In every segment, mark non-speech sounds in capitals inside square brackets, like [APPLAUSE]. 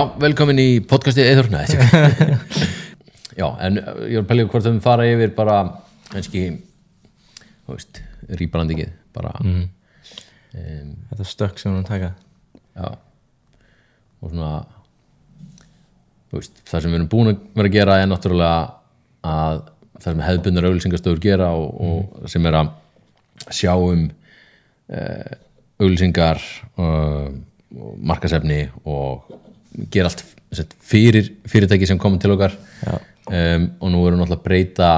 já, velkomin í podcasti Eður Nei, [LAUGHS] Já, en ég var að pælja hvort þau fara yfir bara veist, rýbrandingið bara Mhm. um, Þetta stökk sem hún taka. Já. Og svona veist, það sem við erum búin að vera að gera er náttúrulega að það sem hefðbundar auglýsingastöður gera og, og sem er að sjá um uh, auglýsingar uh, markasefni og gera allt sagt, fyrir fyrirtæki sem komum til okkar. Um, og nú erum við náttúrulega að breyta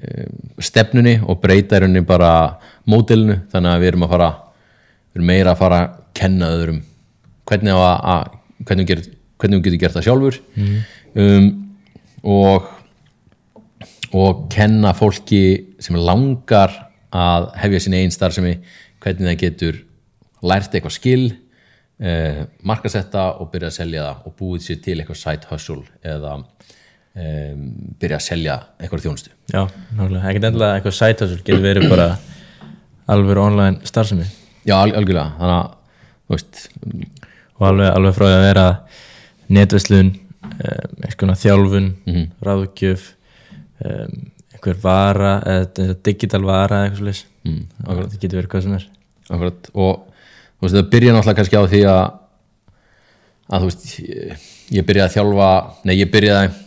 um, stefnunni og breyta í rauninni bara mótilinu þannig að við erum að fara við erum meira að fara að kenna öðrum hvernig, að, að, hvernig, ger, hvernig við getum gert það sjálfur. Um, og og kenna fólki sem langar að hefja sinni einn starfsemi hvernig það getur lært eitthvað skill eh, markasetta og byrja að selja það og búið sér til eitthvað side hustle eða um, byrja að selja eitthvað þjónustu. Já, nákvæmlega, ekkert endilega eitthvað sætasur getur verið bara alveg online starfsemi. Já, alg algjörlega, þannig að þú veist, og alveg, alveg frá því að vera netverslun um, eitthvað þjálfun, Mhm. ráðgjöf um, einhver vara eða digital vara eða eitthvað slis mm, það getur verið hvað sem er. Akkurat. Og þú veist, það byrja náttúrulega kannski á því að að þú veist ég, ég byrjaði að þjálfa, nei ég byrjaði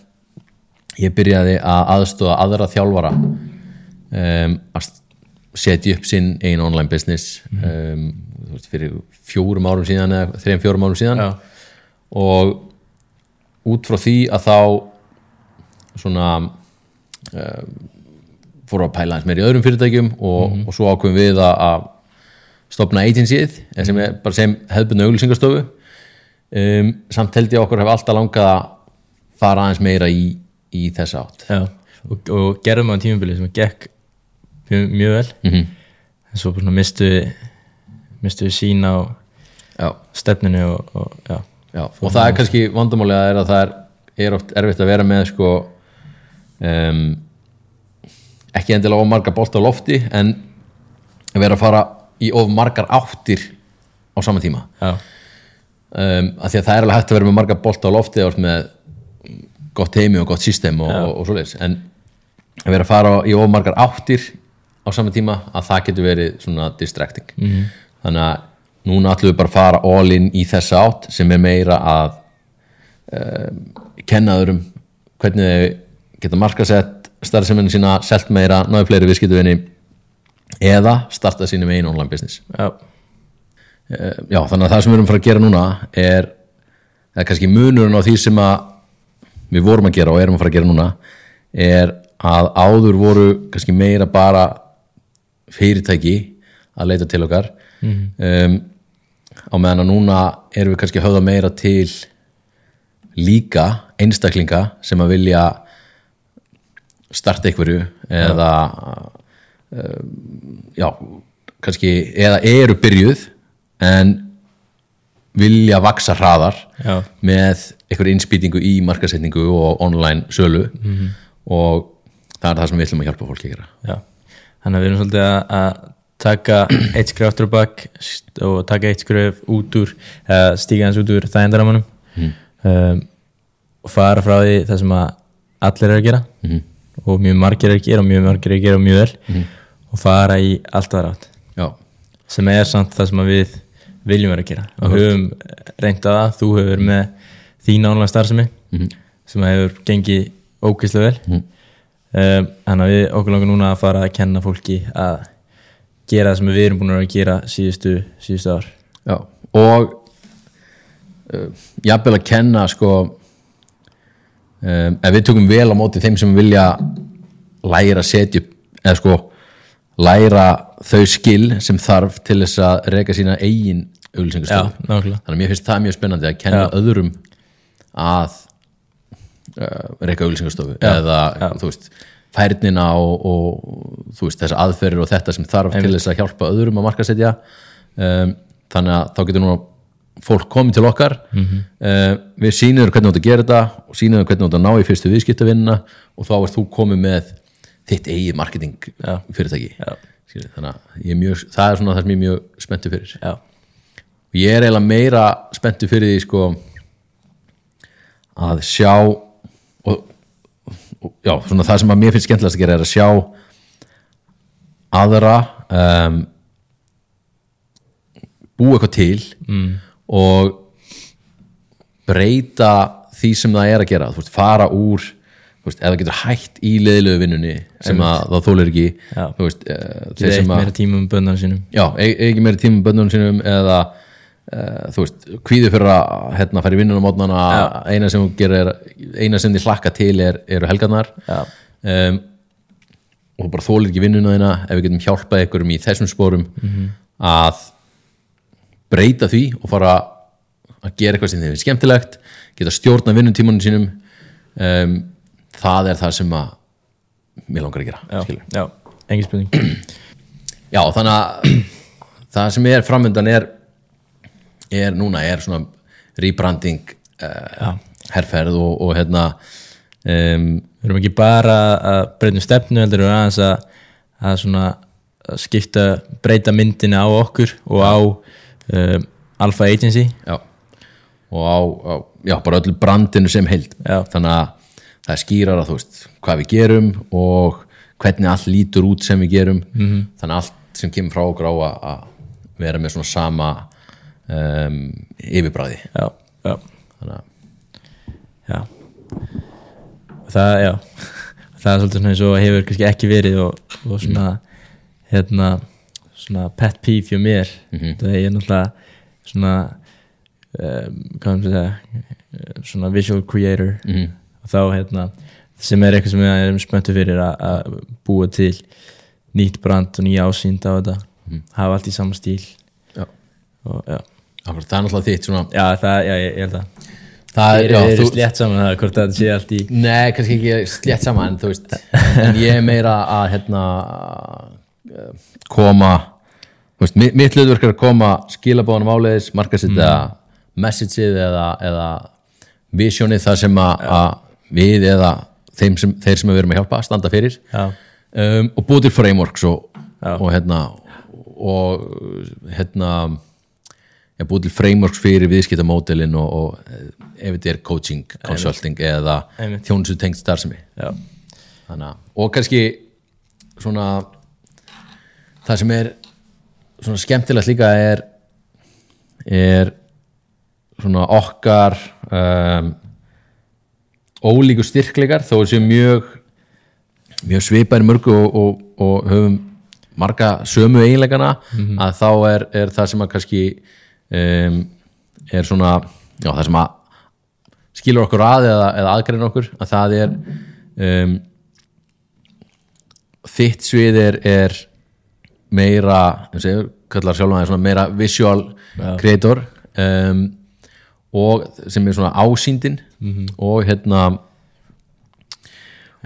ég byrjaði að aðstóða aðra þjálfara um, að setja upp sinn einn online business um, þú veist, fyrir fjórum árum síðan eða þreim fjórum árum síðan. Já, og út frá því að þá svona um, fóru að pæla eins meir í öðrum fyrirtækjum og, og svo ákveðum við að, að stopna agencyið sem er bara sem hefðbunna auglýsingastofu. Um, samt held ég okkur hef alltaf langað að fara aðeins meira í, í þessa átt. Já og, og gerðum á tímubili sem gekk mjög, vel. Mm en svo bara mistu mistu við sín á já, stefninu og, og já, já, og það er kannski vandamálið að er að það er, er oft erfitt að vera með sko um, ekki endilega marga bolt á lofti en vera að fara í of margar áttir á sama tíma. Um, að því að það er alveg hægt að vera með marga bolt á lofti og með gott heimi og gott system og, og, og svoleiðis. En að vera að fara í of margar áttir á sama tíma að það getur verið svona distracting. -hmm. þannig að núna ætlum við bara að fara all in í þessa átt sem er meira að um, kenna öðrum hvernig þau geta markasett starfseminni sína, selt meira, náðu fleiri viðskiptuvinni eða starta sínum einn online business. Já, Eh, já, þannig að það sem við erum að fara að gera núna er, eða kannski munurinn á því sem að við vorum að gera og erum að fara að gera núna er að áður voru kannski meira bara fyrirtæki að leita til okkar. Um, á meðan að núna erum við kannski að höfða meira til líka einstaklinga sem að vilja starta einhverju eða um, já, kannski eða eru byrjuð en vilja vaksa hraðar já, með einhverju innspýtingu í markasetningu og online sölu. Og það er það sem við ætlum að hjálpa fólki að gera. Já. Þannig að við erum svolítið að, taka [CLEARS THROAT] eitt skref aftur og bak og taka eitt skref út úr eða stíga hans út úr þægendaramanum um, og fara frá því það sem að allir er að gera. Mhm. og mjög margir er að gera og mjög margir er að gera mjög vel og fara í allt aðra átt. Já, sem er samt það sem við viljum vera að gera. Og höfum reynt að þú hefur með þín ánlega starfsemi sem að hefur gengið ógeðslega vel. Um, þannig að við okkur langar núna að fara að kenna fólki að gera það sem við erum búin að gera síðustu, síðustu ár. Já. og uh, jafnvel að kenna sko um, ef við tökum vel á móti þeim sem vilja læra að setja upp eða sko læra þau skil sem þarf til þess að reka sína eigin nákvæmlega. Þannig að mér finnst það mjög spennandi að kenna Já. öðrum að uh, reyka auglýsingastofu eða þú veist færnina og, og þú veist þessa aðferðir og þetta sem þarf til þess að hjálpa öðrum að markasetja um, þannig að þá getur nú fólk komið til okkar. Mhm. uh, við sýnum þér hvernig þú átt að gera þetta og sýnum þér hvernig þú átt að ná í fyrstu viðskiptavinnina og þá ert þú komið með þitt eigið marketing fyrirtæki. Já. Skilur, þannig að ég er mjög, það er svona það sem ég er mjög spenntu fyrir. Já, og ég er eiginlega meira spenntu fyrir því sko að sjá og, og já, svona það sem að mér finnst skemmtilegast að gera er að sjá aðra um, búa eitthvað til mm. og breyta því sem það er að gera. Þú veist, fara úr veist, ef það getur hætt í leiðilegu vinnunni sem að það þólar ekki Já. þú veist, uh, Þeir sem að meira tíma um bönnar sínum? Já, ekki meiri tíma með bönnunum sínum eða uh, þú veist, kvíðu fyrir að hérna, í vinnunum mótnana eina sem þú gerir, eina sem þið hlakka til er, eru helgarnar. Um, og þú bara þólir ekki vinnuna þína ef við getum hjálpað ykkurum í þessum spórum að breyta því og fara að gera eitthvað sem þið er skemmtilegt geta stjórna vinnutímanum sínum. Um, það er það sem að mér langar að gera Já, já, engin spurning. [CLEARS THROAT] Já, þannig að [CLEARS THROAT] það sem er framöndan er er núna, er svona rebranding uh, herrferð og, og hérna um, Við erum ekki bara að breyta um stefnu heldur við aðeins að, að svona að skipta, breyta myndinni á okkur og á um, Alpha Agency. Já. Og á, á já, bara öllu brandinu sem held Já. þannig að það er skýrar að þú veist hvað við gerum og hvernig allt lítur út sem við gerum. -hmm. þannig að allt sem kemur frá okkur á að, að vera með svona sama um, yfirbræði Já, já, þannig að já. Það, já. [LAUGHS] Það er svolítið svona eins og hefur kannski ekki verið og, og svona hérna, svona pet peeve hjá mér. Það er náttúrulega svona um, hvað maður segja svona visual creator. Og þá hérna sem er eitthvað sem við erum spöntu fyrir að, búa til nýtt brand og nýja ásýnd á þetta. Hafa allt í sama stíl. Já, og já, það er náttúrulega þitt svona já það, já, ég, held að það er, já, eru þú, slétt saman það hvort það sé allt í Nei, kannski ekki slétt saman en þú veist, en ég er meira að hérna koma veist, mi- mitt hlutverk er að koma skilabóðanum áleiðis, markasetja mm. messageið eða, eða visionið þar sem að við eða þeim sem, þeir sem við erum að hjálpa standa fyrir. Um, og búið til frameworks og, og hérna og hérna ja, búið til frameworks fyrir viðskiptamódelin og, og eh, ef þetta er coaching, consulting eða Einmitt. þjónusu tengd starfsemi að- og kannski svona það sem er svona skemmtilegt líka er er svona okkar um, ólíku styrkleikar þó að séu mjög mjög svipaðir mörgu og, og, og höfum marga sömu eiginleikana að þá er, er það sem að kannski um, er svona já, það sem að skilur okkur að eða, eða aðgreina okkur að það er um, þitt svið er, er meira ég kallar sjálf svona meira visual creator um, og sem er svona ásýndin og hérna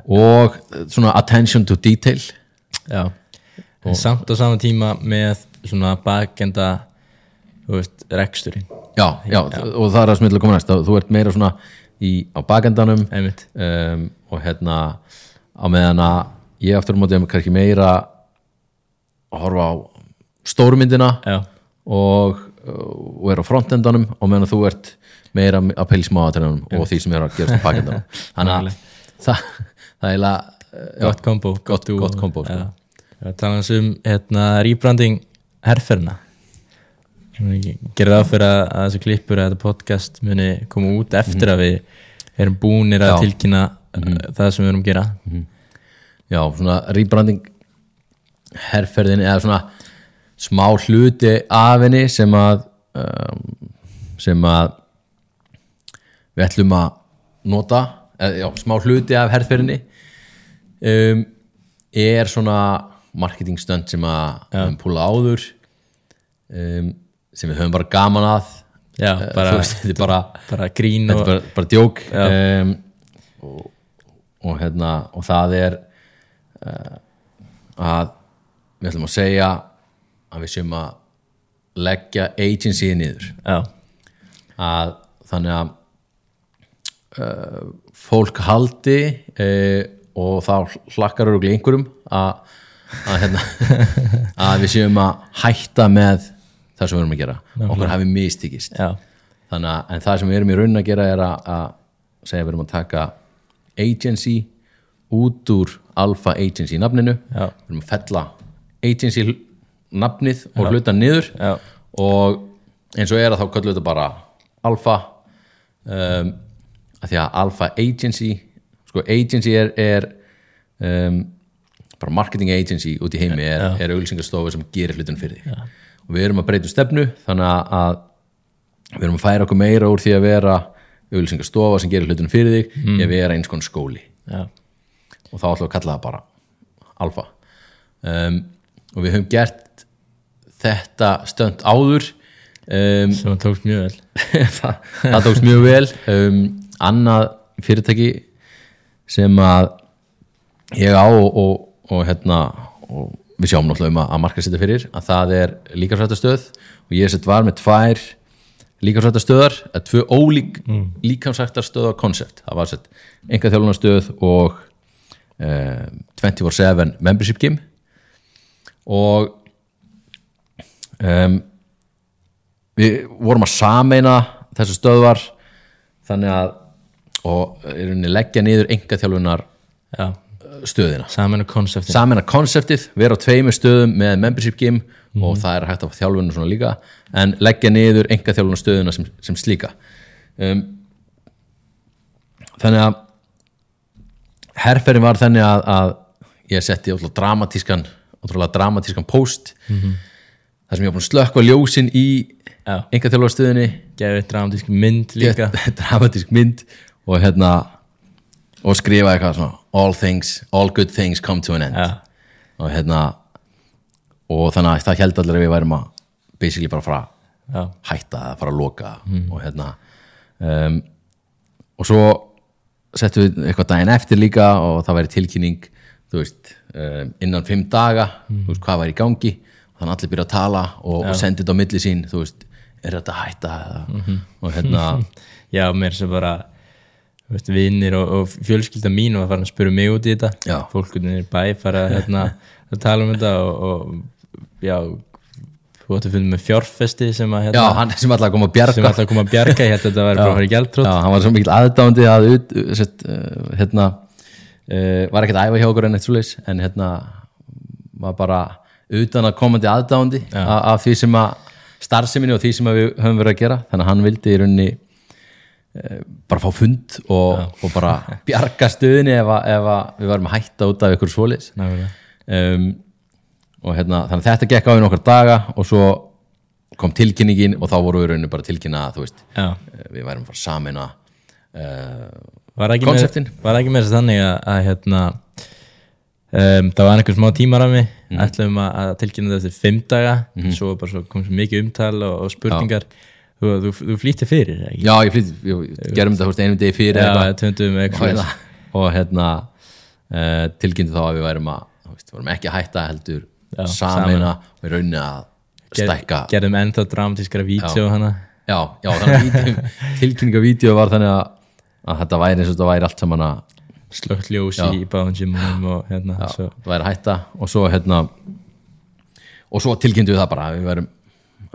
og svona attention to detail. Já. en samt á sama tíma með svona bakenda þú veist, reksturinn. Já, já, og það er að smitla koma næst. Þú ert meira svona í, á bakendanum um, og hérna á meðan að ég aftur á móti er kannski meira að horfa á stórmyndina já, og, og er á frontendanum og meðan þú ert meira að í smáatrænum og því sem er að gerast á bakendanum [LAUGHS] þannig að það, það er gott kombo gott, gott kombo sko. tala um hérna, rebranding herferna gerði það fyrir að, þessu klippur að þetta podcast muni koma út eftir að við erum búnir að Já. tilkynna uh, það sem við erum að gera. Já, svona rebranding herrferðin eða svona smá hluti af henni sem að um, sem að við ætlum að nota eða, já, smá hluti af herrferðinni um, er svona marketingstönd sem að við höfum púla áður um, sem við höfum bara gaman að. Já, Eh, bara, veist, þetta er bara bara grín þetta og er bara, bara djók. Um, og, og hérna og það er uh, að við ætlum að segja að við séum að leggja agencyið niður. Já, að þannig að uh, fólk haldi uh, og þá hlakkar öruglega einhverjum að, að, hérna, [LAUGHS] að við séum að hætta með það sem við erum að gera. Okkur hafi mistikist já, þannig að en það sem við erum í raunin að gera er að, að segja að við erum að taka agency út úr alpha agency nafninu. Já. við erum að fella agency nafnið og hluta niður. Já. og eins og er að þá við þetta bara alpha um, að því að alpha agency sko agency er, er um, bara marketing agency út í heimi er, er auglýsingastofu sem gerir hlutin fyrir því og við erum að breyta um stefnu þannig að- við erum að færa okkur meira úr því að vera auglýsingastofa sem gerir hlutin fyrir þig mm. að vera eins konar skóli. Já. og þá ætlum við að kalla það bara alfa. Um, og við höfum gert þetta stönd áður. Um, sem að tókst mjög vel. [LAUGHS] það, það tókst mjög vel. Um, annað fyrirtæki sem að ég á og, og, og hérna og við sjáum náttúrulega um að, að marka setja fyrir að það er líkansrættastöð og ég sett var með tvær líkansrættastöðar, að tvö ólík mm. líkansrættastöða koncept það var sett enga þjálfunarstöð og um, 24-7 membership gym. Og um, við vorum að sameina þessu stöðvar þannig að og leggja niður enga þjálfunar Já. stöðina. Saman og konseptin sameina konseptið, vera á tveimur stöðum með membership gym og það er hægt að þjálfunum svona líka en leggja niður enga þjálfunar stöðuna sem, sem slíka. Um, þannig að herferðin var þannig að, að ég setti ótrúlega dramatískan ótrúlega dramatískan post þar sem ég var búin að slökkva ljósin í enga þjálfunar stöðinni gefið dramatísk mynd líka. [LAUGHS] Dramatísk mynd og hérna og skrifa eitthvað svona all things, all good things come to an end. Já. og hérna og þannig að það held allir að við værum að basically bara fara Já. hætta að fara að loka og hérna um, og svo settum við eitthvað daginn eftir líka og það væri tilkynning þú veist, um, innan fimm daga þú veist, hvað væri í gangi þannig að allir byrja að tala og, og sendi þetta á milli sín þú veist, er þetta að hætta eða, og hérna [LAUGHS] Já, mér sem bara vinnir og, og fjölskylda mín var farin að spura mig út í þetta. Já. fólkunir bæ fara hérna, [LAUGHS] að tala um þetta og, og já þú ætti að finna með fjárfesti sem að já, hérna, hann sem alltaf kom að bjarga. Sem alltaf kom að bjarga ég held að þetta var [LAUGHS] bara að fara í Já, hann var svo mikil aðdándi að ut, sett, uh, hérna uh, var ekkert að æfa hjá okkur en eitt svoleiðis en hérna var bara utan að komandi aðdándi af, af því sem að starfseminni og því sem við höfum verið að gera þannig að hann vildi í rauninni uh, bara fá fund og, og bara [LAUGHS] bjarga stöðinni ef, að, ef að við varum að hætta út af ykkur Nákvæmlega. um, og hérna, þannig að þetta gekk á í nokkar daga og svo kom tilkynningin og þá voru við rauninni bara tilkynna þú veist, Já. eh, við værum að fara samin að uh, Konseptin? var ekki með þess að þannig að, að hérna um, það var einhver smá tímar af mig Mhm. ætlum að, að tilkynna þetta eftir fimm daga svo bara svo kom svo mikið umtal og, og spurningar. Þú, þú, þú flýtti fyrir ekki? já, ég flýtt, við gerum þetta einum degi fyrir Já, töndum eitthvað og hérna uh, tilkynnti þá að við værum að veist, vorum ekki að hætta heldur Já, samina og í rauninni að stækka. gerðum ennþá dramatískara vídeo hana. Já, já, þannig að vídeó- [LAUGHS] tilkynningavídeó var þannig að, að þetta væri eins og þetta væri allt saman að slögt ljós í báðum gymunum og hérna það væri hætta. Og svo hérna og svo tilkynntu við það bara við værum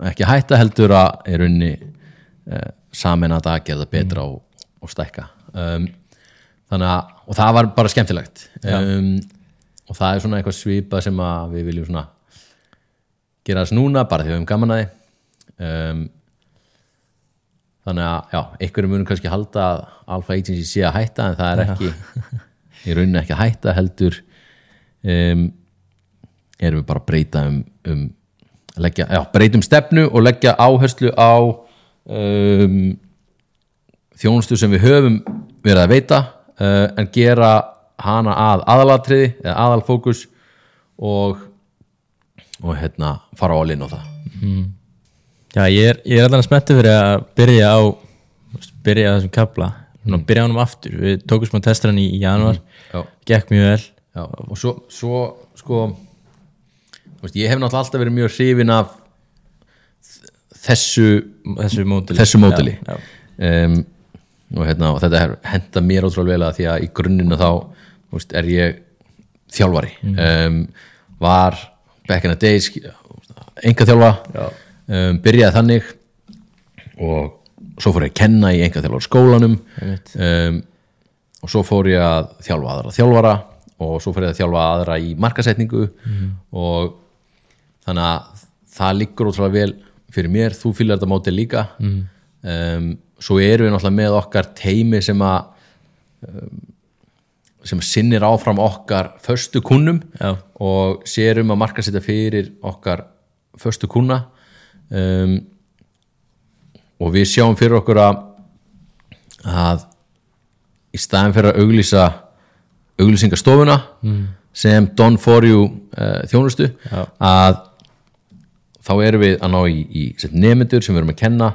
ekki hætta heldur að í rauninni uh, samin að það gera það betra og, og stækka. Um, þannig að og það var bara skemmtilegt. Um, og það er svona eitthvað svipað sem að við viljum svona gera þess núna bara því við höfum gaman að því. Um, þannig að já, einhverjum munum kannski halda að Alpha Agency sé að hætta en það er ekki í rauninni ekki að hætta heldur um, erum við bara að breyta um, um leggja, já, breytum stefnu og leggja áherslu á um, þjónustu sem við höfum verið að veita uh, en gera hana að aðalatriði eða aðalfókus og og hérna fara á alinn á það já, ég er, er allan smettu fyrir að byrja á byrja á þessum kapla mm. byrja á hann aftur, við tókum smá testar hann í, í januar, já, gekk mjög vel. Já. og svo, svo sko veist, ég hef náttúrulega alltaf verið mjög hrifin af þessu þessu mótili þessu mótili já, já. um, og, hérna, og þetta henda mér ótrúlega vel að því að í grunninu þá veist, er ég þjálfari. Um, var back in the days enga þjálfa um, byrjaði þannig og svo fór ég að kenna í enga þjálfara skólanum um, og svo fór ég að þjálfa aðra þjálfara og svo fór ég að þjálfa aðra í markasetningu og þannig að það liggur ótrúlega vel fyrir mér, þú fylgir þetta mótið líka. Um, svo erum við náttúrulega með okkar teimi sem að um, sem sinnir áfram okkar föstu kunnum Já. og sérum að markasetja fyrir okkar föstu kuna um, og við sjáum fyrir okkur að að í staðin fyrir að auglýsa auglýsingastofuna mm. sem Don For You uh, þjónustu Já. að þá erum við að ná í, í nefnendur sem við erum að kenna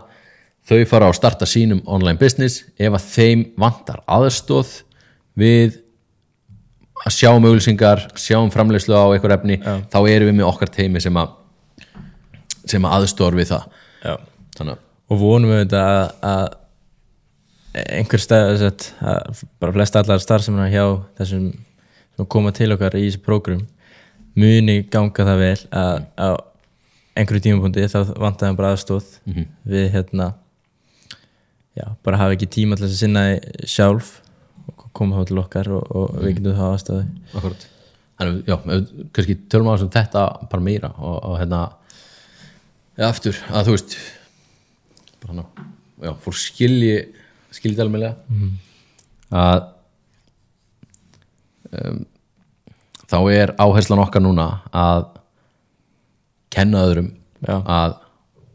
þau fara á að starta sínum online business ef að þeim vantar aðstóð við að sjá um auglýsingar, sjá um framleiðslu á eitthvað efni, þá erum við með okkar teimi sem að sem að aðstóður við það. Já. þannig að og vonum við þetta að, að einhver stað að, að bara flest allar starfsemina hjá þessum sem koma til okkar í þessu prógrum muni ganga það vel að á einhverju tímapunkti þá vantaðum bara aðstóð við hérna já, bara hafa ekki tíma til að sinna sjálf og koma þá til okkar og, og við getum þá aðstóði Akkurat. Þannig, já, ef við kannski tölum á þessum þetta bara meira og, og hérna ja, aftur, að þú veist bara hana, já, fór skilji skilji alveglega að um, þá er áherslan okkar núna að kenna öðrum Já. að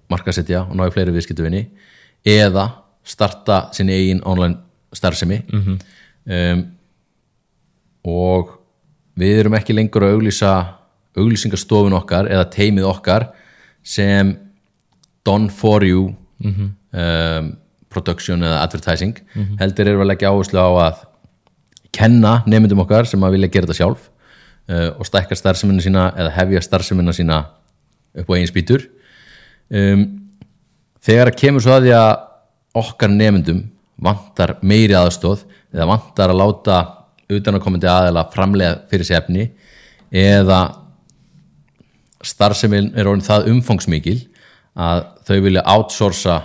markasetja og ná í fleiri viðskiptuvinni eða starta sinni eigin online starfsemi. Um, og við erum ekki lengur að auglýsa auglýsingastofun okkar eða teimið okkar sem done for you um, production eða advertising heldur erum við að leggja áherslu á að kenna nefndum okkar sem að vilja gera þetta sjálf uh, og stækka starfseminna sína eða hefja starfseminna sína upp á eigin spýtur. Um, þegar að kemur svo að því að okkar nefndum vantar meiri aðstóð eða vantar að láta utanakomandi aðeila framlega fyrir sér efni eða starfsemin er orðin það umfangsmikil að þau vilja outsourca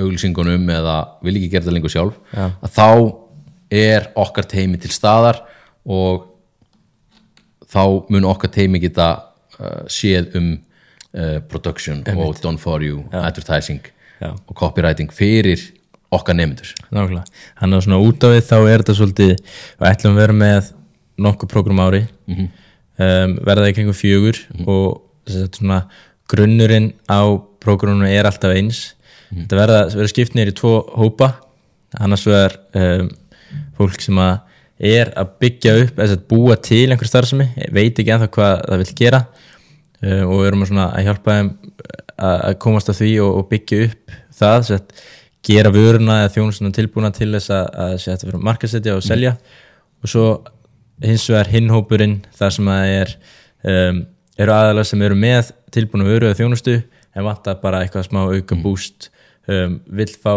auglýsingunum eða vil ekki gera það lengur sjálf Já. að þá er okkar teimi til staðar og þá mun okkar teimi geta uh, séð um uh, production og done for you advertising Já. og copywriting fyrir okkar nefndur Nákvæmlega, hann er svona út á við þá er þetta svolítið, við ætlum að vera með nokkuð prógram ári um, verða í kringum fjögur og þess að svona grunnurinn á prógraminu er alltaf eins. Þetta verða, verða skipt í tvo hópa. Annars vegar um, fólk sem að er að byggja upp, þess að búa til einhver starfsemi, veit ekki ennþá hvað það vil gera. Uh, og við erum að, að hjálpa þeim að, að komast að því og, og byggja upp það sem að gera vöruna eða þjónustuna tilbúna til þess að, að fyrir markasetja og selja. Og svo hins vegar hinhópurinn þar sem að er um, eru aðalega sem eru með tilbúna vöru eða þjónustu en vantar bara eitthvað smá auka búst um, vill fá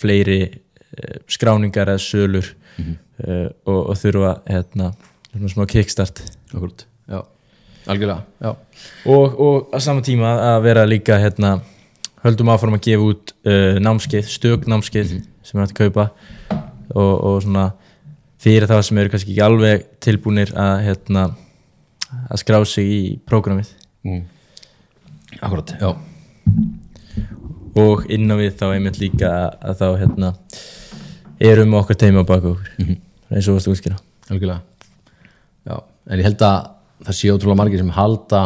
fleiri uh, skráningar eða sölur uh, og, og þurfa hérna, smá kickstart. Akkurat, já, algjörlega. Já. og, og að sama tíma að vera líka hérna, höldum áfram að gefa út uh, námskeið, stök námskeið sem er hægt að kaupa og, og svona fyrir það sem eru kannski ekki alveg tilbúnir að hérna, að skrá sig í prógramið. Mm. Akkurat, já. Og inn á við þá einmitt líka að, þá hérna erum okkar teimi á baka okkur. Eins og varstu útskýra. Algjörlega. Já, en ég held að það sé ótrúlega margir sem halda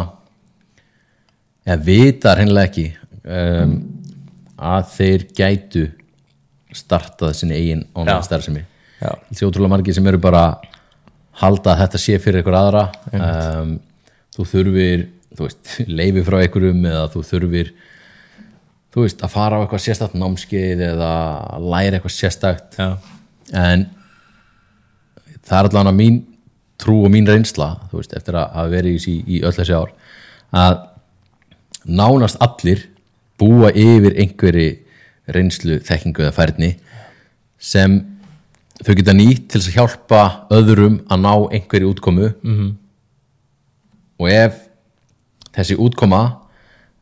eða vita hreinlega ekki um, að þeir gætu startað sinni eigin online starfsemi Sé ótrúlega margir sem eru bara halda að þetta sé fyrir ykkur aðra. Um, þú þurfir þú veist, [LAUGHS] leifi frá ykkurum eða þú þurfir þú veist, að fara á eitthvað sérstakt námskeið eða læra eitthvað sérstakt. Já, en það er allavega mín trú og mín reynsla þú veist, eftir að verið í, í, öll þessi ár að nánast allir búa yfir einhverri reynslu, þekkingu eða færni sem þau geta nýtt til að hjálpa öðrum að ná einhverju útkomu. -hmm. og ef þessi útkoma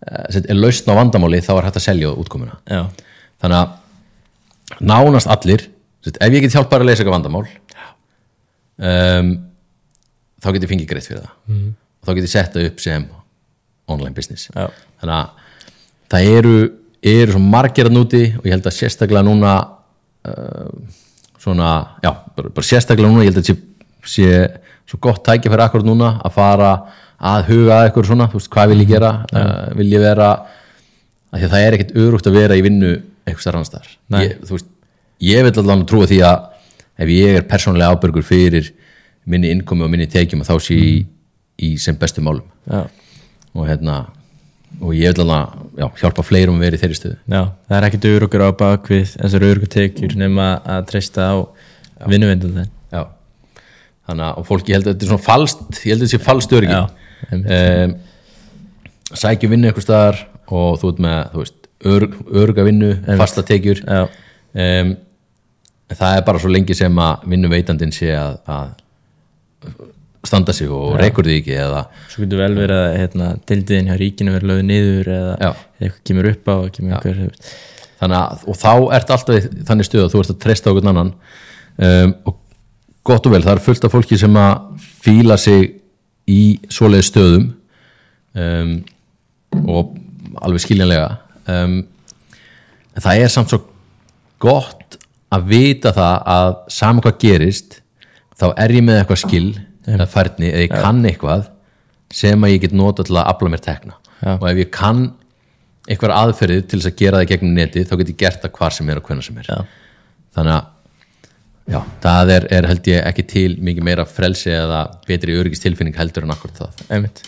eh, er lausn á vandamáli þá er hægt að selja útkomuna. Já, þannig að nánast allir ef ég get hjálpar að leysa eitthvað vandamál um, þá get ég fengið greitt fyrir það. Mm. og þá get ég sett það upp sem online business. Já, þannig að það eru, eru margir að núti og ég held að sérstaklega núna uh, svona, já, bara, bara sérstaklega núna ég held að sé, sé svo gott tækja fyrir akkur núna að fara að huga að eitthvað svona, þú veist, hvað vil ég gera uh, vil ég vera að því að það er ekkert örugt að vera í vinnu eitthvað starf annars þar Nei. ég, þú veist, ég vil allan trúa því að ef ég er persónulega ábyrgur fyrir minni innkomi og minni tekjum þá sé ég í, í sem bestu málum. Já, og hérna og ég vil alveg já, hjálpa fleirum að vera í þeirri stöðu. Já það er ekkert örugur á bakvið þessar örugur tekjur nema að treysta á vinnuvendum þeim já. þannig að og fólk, ég held að þetta er svona falst ég held að þetta sé falst einmitt. um, sækju vinnu eitthvað staðar og þú ert með örga vinnu, fasta tekjur. Um, það er bara svo lengi sem að vinnuveitandinn sé að, að standa sig og reykur því ekki eða svo getur vel verið að hérna, dildiðin hjá ríkinu verið lögð niður eða Já. eitthvað kemur upp á kemur einhver, þannig að, og þá ert alltaf í þannig stöð að þú ert að treysta okkur annan. Um, og gott og vel það er fullt af fólki sem að fíla sig í svoleið stöðum um, og alveg skiljanlega. Um, en það er samt svo gott að vita það að saman hvað gerist þá er ég með eitthvað skil færni, eða ég kann eitthvað sem að ég get nota til að afla mér tekna. Já. og ef ég kann eitthvað aðferðið til þess að gera það gegnum netið þá get ég gert það hvar sem er og hvenær sem er. Já. þannig að já, það er, er held ég ekki til mikið meira frelsi eða betri öryggistilfinning heldur en akkur það. Einmitt